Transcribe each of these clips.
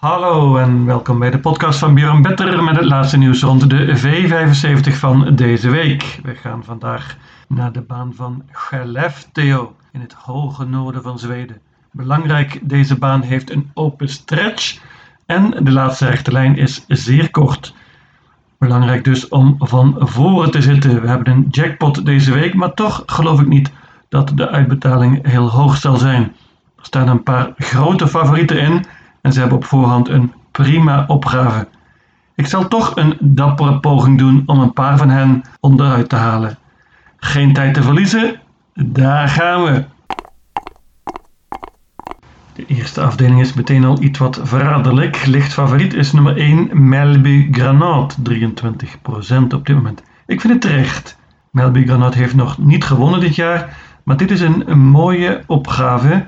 Hallo en welkom bij de podcast van Björn Better met het laatste nieuws rond de V75 van deze week. We gaan vandaag naar de baan van Skellefteå in het hoge noorden van Zweden. Belangrijk, deze baan heeft een open stretch en de laatste rechte lijn is zeer kort. Belangrijk dus om van voren te zitten. We hebben een jackpot deze week, maar toch geloof ik niet dat de uitbetaling heel hoog zal zijn. Er staan een paar grote favorieten in en ze hebben op voorhand een prima opgave. Ik zal toch een dappere poging doen om een paar van hen onderuit te halen. Geen tijd te verliezen, daar gaan we. De eerste afdeling is meteen al iets wat verraderlijk. Licht favoriet is nummer 1 Melby Granat, 23% op dit moment. Ik vind het terecht. Melby Granat heeft nog niet gewonnen dit jaar, maar dit is een, een mooie opgave.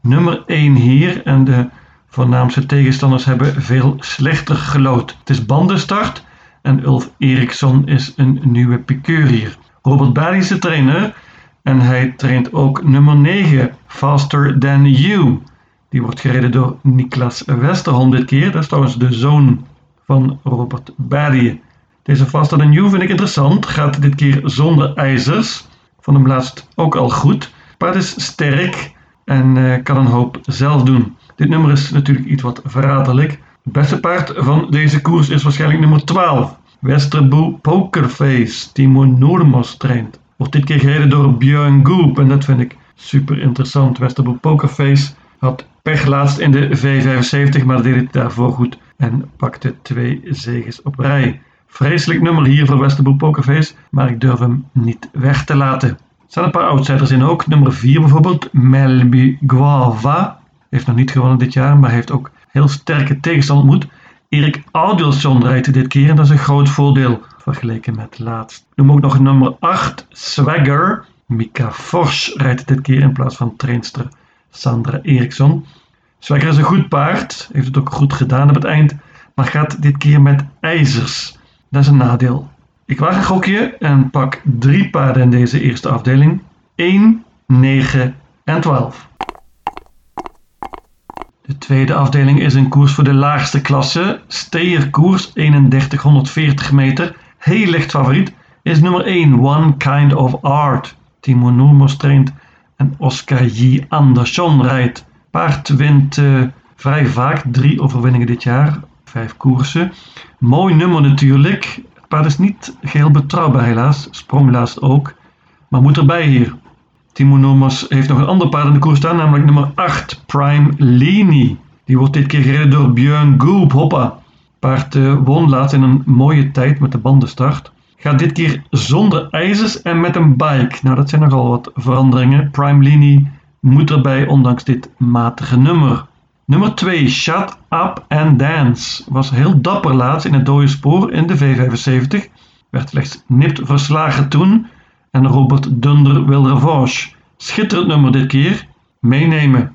Nummer 1 hier en de voornaamste tegenstanders hebben veel slechter gelood. Het is bandenstart en Ulf Eriksson is een nieuwe piqueur hier. Robert Bali is de trainer en hij traint ook nummer 9, Faster Than You. Die wordt gereden door Niklas Westerholm dit keer. Dat is trouwens de zoon van Robert Bali. Deze Faster Than You vind ik interessant. Gaat dit keer zonder ijzers. Van hem laatst ook al goed. Paard is sterk en uh, kan een hoop zelf doen. Dit nummer is natuurlijk iets wat verraderlijk. Het beste paard van deze koers is waarschijnlijk nummer 12. Westerboe Pokerface, Timo Noormos traint. Wordt dit keer gereden door Björn Goop en dat vind ik super interessant. Westerboe Pokerface had pech laatst in de V75, maar deed het daarvoor goed en pakte twee zegens op rij. Vreselijk nummer hier voor Westerboe Pokerface, maar ik durf hem niet weg te laten. Er staan een paar outsiders in ook. Nummer 4 bijvoorbeeld, Melby Guava. Heeft nog niet gewonnen dit jaar, maar heeft ook heel sterke tegenstand ontmoet. Erik Audielson rijdt dit keer en dat is een groot voordeel vergeleken met laatst. Noem ook nog nummer 8, Swagger. Mika Fors rijdt dit keer in plaats van trainster Sandra Eriksson. Swagger is een goed paard, heeft het ook goed gedaan op het eind, maar gaat dit keer met ijzers. Dat is een nadeel. Ik waag een gokje en pak drie paarden in deze eerste afdeling. 1, 9 en 12. De tweede afdeling is een koers voor de laagste klasse. Steerkoers 3140 meter. Heel licht favoriet is nummer 1 One Kind of Art. Timo Noormos traint en Oscar J. Andersson rijdt. Paard wint uh, vrij vaak, drie overwinningen dit jaar, vijf koersen. Mooi nummer natuurlijk. Het paard is niet geheel betrouwbaar helaas, sprong laatst ook. Maar moet erbij hier. Timo Nomas heeft nog een ander paard in de koers staan, namelijk nummer 8, Prime Leni. Die wordt dit keer gereden door Björn Goop, hoppa. Paard uh, won laatst in een mooie tijd met de bandenstart. Gaat dit keer zonder ijzers en met een bike. Nou, dat zijn nogal wat veranderingen. Prime Leni moet erbij, ondanks dit matige nummer. Nummer 2, Shut Up and Dance. Was heel dapper laatst in het dode spoor in de V75. Werd slechts nipt verslagen toen en Robert Dunder wil. Schitterend nummer dit keer. Meenemen.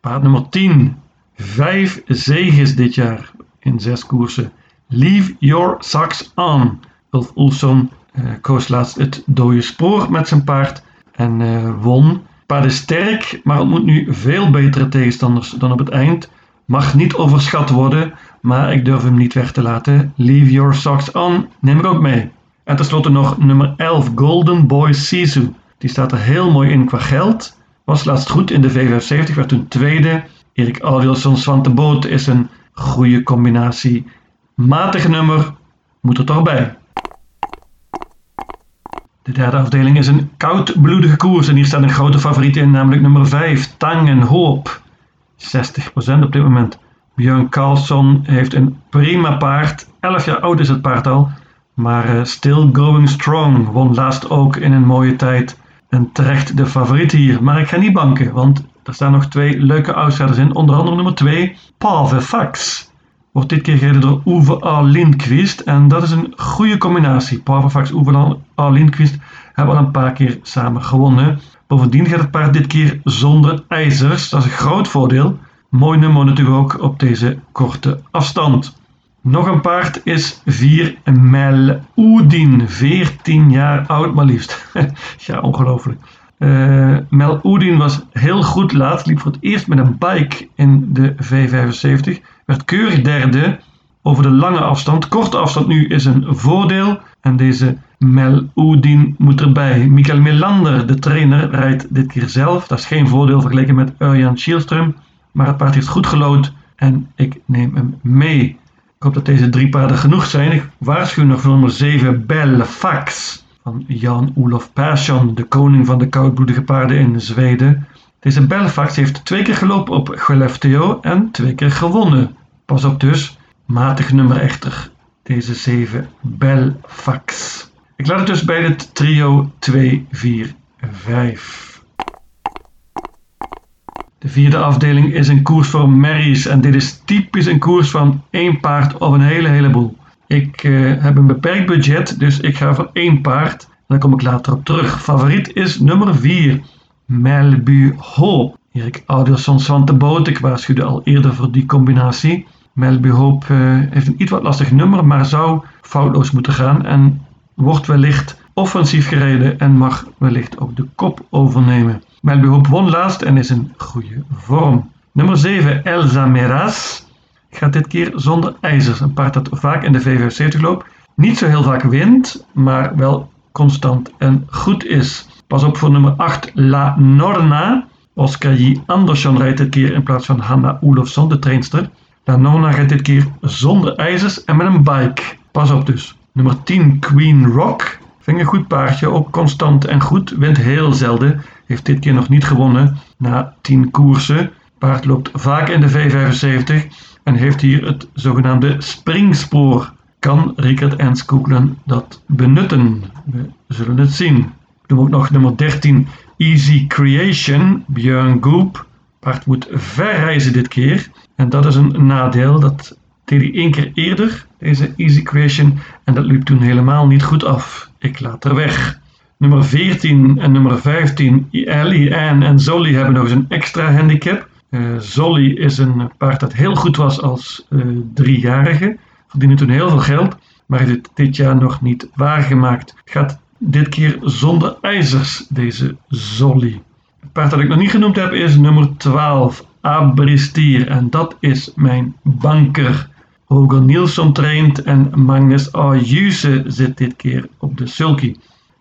Paard nummer 10. Vijf zegens dit jaar in zes koersen. Leave your socks on. Ulf Oelson uh, koos laatst het dode spoor met zijn paard en uh, won. Paard is sterk, maar ontmoet nu veel betere tegenstanders dan op het eind. Mag niet overschat worden, maar ik durf hem niet weg te laten. Leave your socks on, neem ik ook mee. En tenslotte nog nummer 11, Golden Boy Sisu. Die staat er heel mooi in qua geld. Was laatst goed in de V75, werd toen tweede. Erik Alwielsson, Swante Boot is een goede combinatie. Matig nummer, moet er toch bij. De derde afdeling is een koudbloedige koers en hier staat een grote favoriet in, namelijk nummer 5, Tangen Hoop. 60% op dit moment. Björn Carlsson heeft een prima paard. 11 jaar oud is het paard al. Maar uh, Still Going Strong won laatst ook in een mooie tijd. En terecht de favoriet hier. Maar ik ga niet banken, want er staan nog twee leuke outsiders in. Onder andere nummer 2, Pave Fax. Wordt dit keer gereden door Uwe A. Lindqvist. En dat is een goede combinatie. Pave Fax, Uwe A. Hebben al een paar keer samen gewonnen. Bovendien gaat het paard dit keer zonder ijzers. Dat is een groot voordeel. Mooi nummer natuurlijk ook op deze korte afstand. Nog een paard is 4 Mel Oedin, 14 jaar oud maar liefst. ja, ongelooflijk. Uh, Mel Oedin was heel goed laat, liep voor het eerst met een bike in de V75, werd keurig derde over de lange afstand. Korte afstand nu is een voordeel en deze Mel Oedin moet erbij. Mikael Melander, de trainer, rijdt dit keer zelf. Dat is geen voordeel vergeleken met Urjan Schielström, maar het paard heeft goed gelood en ik neem hem mee. Ik hoop dat deze drie paarden genoeg zijn. Ik waarschuw nog voor nummer 7 Belfax van Jan-Olof Persson, de koning van de koudbloedige paarden in Zweden. Deze Belfax heeft twee keer gelopen op Gelefteo en twee keer gewonnen. Pas op dus, matig nummer echter, deze 7 Belfax. Ik laat het dus bij het trio 2, 4, 5. De vierde afdeling is een koers voor merries en dit is typisch een koers van één paard of een hele heleboel. Ik uh, heb een beperkt budget, dus ik ga voor één paard. Daar kom ik later op terug. Favoriet is nummer 4, Melbu Hope. Erik Oudersson Svante Boot, ik waarschuwde al eerder voor die combinatie. Melbu Hope uh, heeft een iets wat lastig nummer, maar zou foutloos moeten gaan en wordt wellicht offensief gereden en mag wellicht ook de kop overnemen. Melbu Hope won laatst en is in goede vorm. Nummer 7, Elsa Meras gaat dit keer zonder ijzers. Een paard dat vaak in de V75 loopt. Niet zo heel vaak wint, maar wel constant en goed is. Pas op voor nummer 8, La Norna. Oscar J. Andersson rijdt dit keer in plaats van Hanna Olofsson, de trainster. La Norna rijdt dit keer zonder ijzers en met een bike. Pas op dus. Nummer 10, Queen Rock. Vind een goed paardje, ook constant en goed. Wint heel zelden. Heeft dit keer nog niet gewonnen na 10 koersen. Paard loopt vaak in de V75 en heeft hier het zogenaamde springspoor. Kan Rickert en dat benutten? We zullen het zien. Ik noem ook nog nummer 13 Easy Creation, Björn Goop. Paard moet verreizen dit keer. En dat is een nadeel. Dat deed hij één keer eerder, deze Easy Creation. En dat liep toen helemaal niet goed af. Ik laat er weg. Nummer 14 en nummer 15, Ellie, Anne en Zolly hebben nog eens een extra handicap. Uh, Zolly is een paard dat heel goed was als uh, driejarige. Verdiende toen heel veel geld, maar heeft het dit jaar nog niet waargemaakt. Gaat dit keer zonder ijzers, deze Zolly. Het paard dat ik nog niet genoemd heb is nummer 12, Abristier. En dat is mijn banker. Roger Nielsen traint en Magnus Ayuse zit dit keer op de sulky.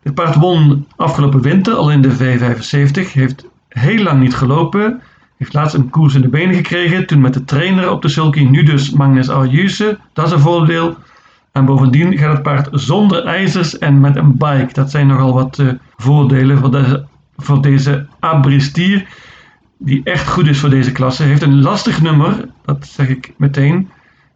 Dit paard won afgelopen winter al in de V75, heeft heel lang niet gelopen, heeft laatst een koers in de benen gekregen, toen met de trainer op de sulky, nu dus Magnus Ayuse. Dat is een voordeel. En bovendien gaat het paard zonder ijzers en met een bike. Dat zijn nogal wat uh, voordelen voor deze, voor deze Abristier, die echt goed is voor deze klasse. Heeft een lastig nummer, dat zeg ik meteen.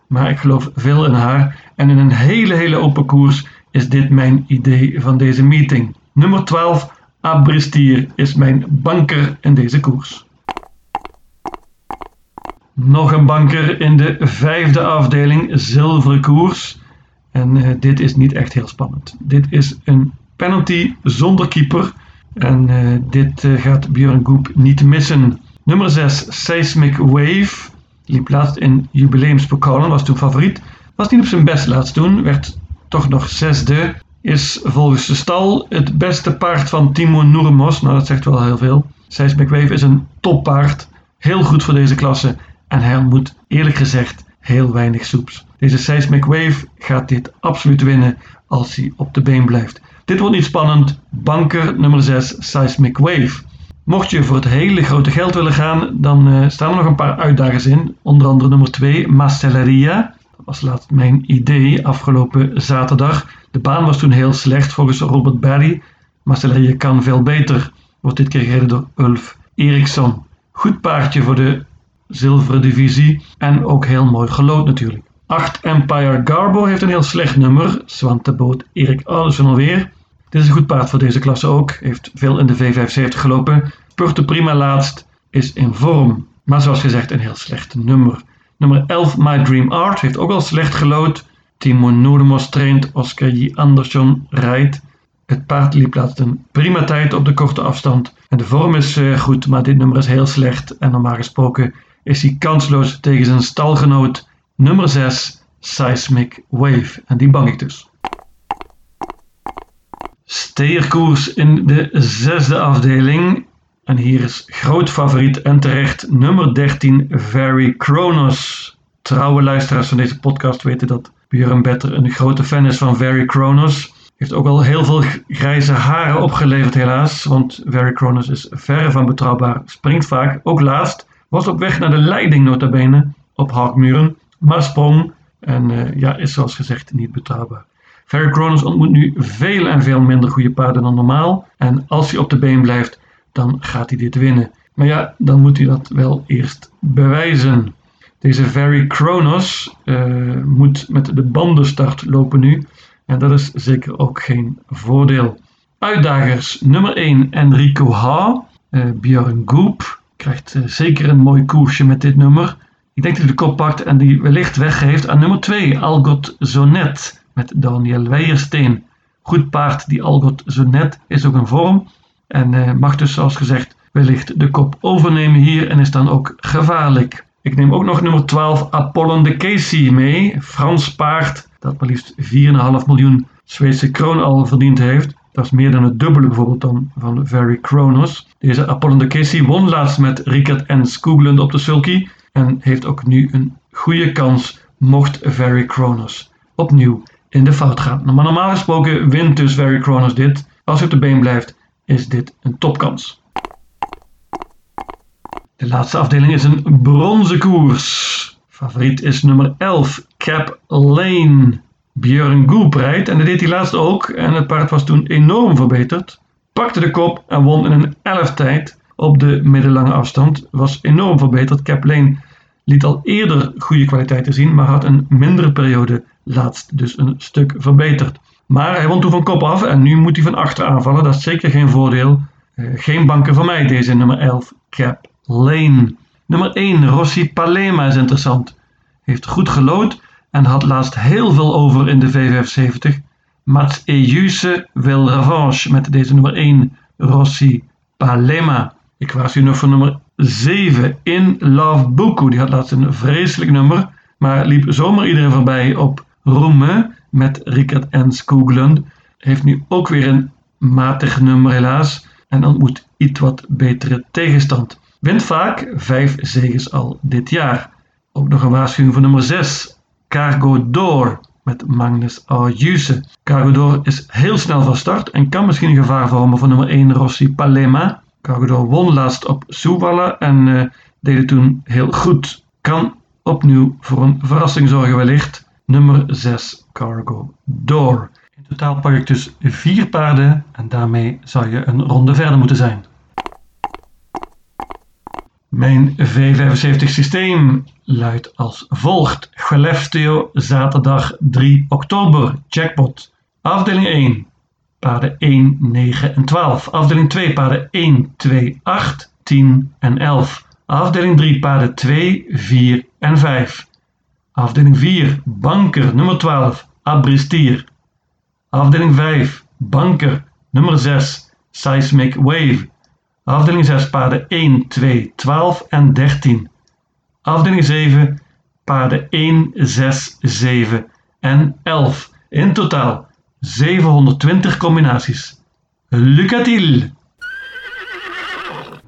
Maar ik geloof veel in haar. En in een hele, hele open koers is dit mijn idee van deze meeting. Nummer 12, Abristier, is mijn banker in deze koers. Nog een banker in de vijfde afdeling, zilveren koers. En uh, dit is niet echt heel spannend. Dit is een penalty zonder keeper. En uh, dit uh, gaat Björn Goep niet missen. Nummer 6, Seismic Wave. Liep laatst in jubileumspokalen, was toen favoriet. Was niet op zijn best laatst toen, werd toch nog zesde. Is volgens de stal het beste paard van Timo Noermos. Nou, dat zegt wel heel veel. Seismic Wave is een toppaard. Heel goed voor deze klasse. En hij moet eerlijk gezegd heel weinig soeps. Deze Seismic Wave gaat dit absoluut winnen als hij op de been blijft. Dit wordt niet spannend. Banker nummer 6 Seismic Wave. Mocht je voor het hele grote geld willen gaan, dan uh, staan er nog een paar uitdagers in. Onder andere nummer 2 Mastelleria. Was laatst mijn idee afgelopen zaterdag. De baan was toen heel slecht volgens Robert Barry. Mastelleria kan veel beter. Wordt dit keer gereden door Ulf Eriksson. Goed paardje voor de zilveren divisie en ook heel mooi gelood natuurlijk. 8 Empire Garbo heeft een heel slecht nummer. Zwanteboot Erik Oudersen alweer. Dit is een goed paard voor deze klasse ook. Heeft veel in de V75 gelopen. Spurte prima laatst. Is in vorm. Maar zoals gezegd een heel slecht nummer. Nummer 11 My Dream Art heeft ook al slecht gelood. Timo Noordemos traint. Oscar J. Andersson rijdt. Het paard liep laatst een prima tijd op de korte afstand. En de vorm is uh, goed, maar dit nummer is heel slecht. En normaal gesproken is hij kansloos tegen zijn stalgenoot nummer 6 Seismic Wave. En die bang ik dus. steerkoers in de zesde afdeling. En hier is groot favoriet en terecht nummer 13 Very Kronos. Trouwe luisteraars van deze podcast weten dat Björn Better een grote fan is van Very Kronos. Heeft ook al heel veel grijze haren opgeleverd helaas, want Very Kronos is verre van betrouwbaar. Springt vaak, ook laatst. Was op weg naar de leiding nota bene op Haakmuren, maar sprong en uh, ja, is zoals gezegd niet betrouwbaar. Very Kronos ontmoet nu veel en veel minder goede paarden dan normaal. En als hij op de been blijft, dan gaat hij dit winnen. Maar ja, dan moet hij dat wel eerst bewijzen. Deze Very Kronos uh, moet met de bandenstart lopen nu. En dat is zeker ook geen voordeel. Uitdagers nummer 1 Enrico Ha. Uh, Björn Goop krijgt uh, zeker een mooi koersje met dit nummer. Ik denk dat hij de kop pakt en die wellicht weggeeft aan nummer 2 Algot Zonet met Daniel Weijersteen. Goed paard, die Algot Zonet is ook een vorm en mag dus zoals gezegd wellicht de kop overnemen hier en is dan ook gevaarlijk. Ik neem ook nog nummer 12 Apollon de Casey mee. Frans paard dat maar liefst 4,5 miljoen Zweedse kroon al verdiend heeft. Dat is meer dan het dubbele bijvoorbeeld dan van Very Kronos. Deze Apollon de Casey won laatst met Rickert en Skoglund op de sulky. En heeft ook nu een goede kans mocht Very Kronos opnieuw in de fout gaan. Maar normaal gesproken wint dus Very Kronos dit. Als hij op de been blijft is dit een topkans. De laatste afdeling is een bronzen koers. Favoriet is nummer 11, Cap Lane. Björn Goep rijdt en dat deed hij laatst ook. En het paard was toen enorm verbeterd. Pakte de kop en won in een 11 tijd op de middellange afstand. Was enorm verbeterd. Cap Lane liet al eerder goede kwaliteiten zien, maar had een mindere periode laatst dus een stuk verbeterd. Maar hij won toen van kop af en nu moet hij van achter aanvallen. Dat is zeker geen voordeel. Uh, geen banken voor mij, deze nummer 11, Cap Lane. Nummer 1, Rossi Palema is interessant. Heeft goed gelood en had laatst heel veel over in de V75. Mats Ejuse wil revanche met deze nummer 1, Rossi Palema. Ik waarschuw nog voor nummer 7, In Love Buku. Die had laatst een vreselijk nummer, maar liep zomaar iedereen voorbij op Roeme met Rickert en Skoglund. Heeft nu ook weer een matig nummer helaas en ontmoet iets wat betere tegenstand. Wint vaak vijf zegens al dit jaar. Ook nog een waarschuwing voor nummer 6. Cargo Door met Magnus Ayuse. Cargo Door is heel snel van start en kan misschien een gevaar vormen voor nummer 1 Rossi Palema. Cargo Door won laatst op Soewalla en uh, deed het toen heel goed. Kan opnieuw voor een verrassing zorgen wellicht. Nummer 6 Cargo Door. In totaal pak ik dus vier paarden en daarmee zou je een ronde verder moeten zijn. Mijn V75 systeem luidt als volgt. Gelefteo zaterdag 3 oktober. Jackpot. Afdeling 1. Paarden 1, 9 en 12. Afdeling 2 paarden 1, 2, 8, 10 en 11. Afdeling 3 paarden 2, 4 en 5. Afdeling 4 banker nummer 12 Abristier. Afdeling 5 banker nummer 6 Seismic Wave. Afdeling 6 paarden 1, 2, 12 en 13. Afdeling 7 paarden 1, 6, 7 en 11. In totaal 720 combinaties. Lucatil!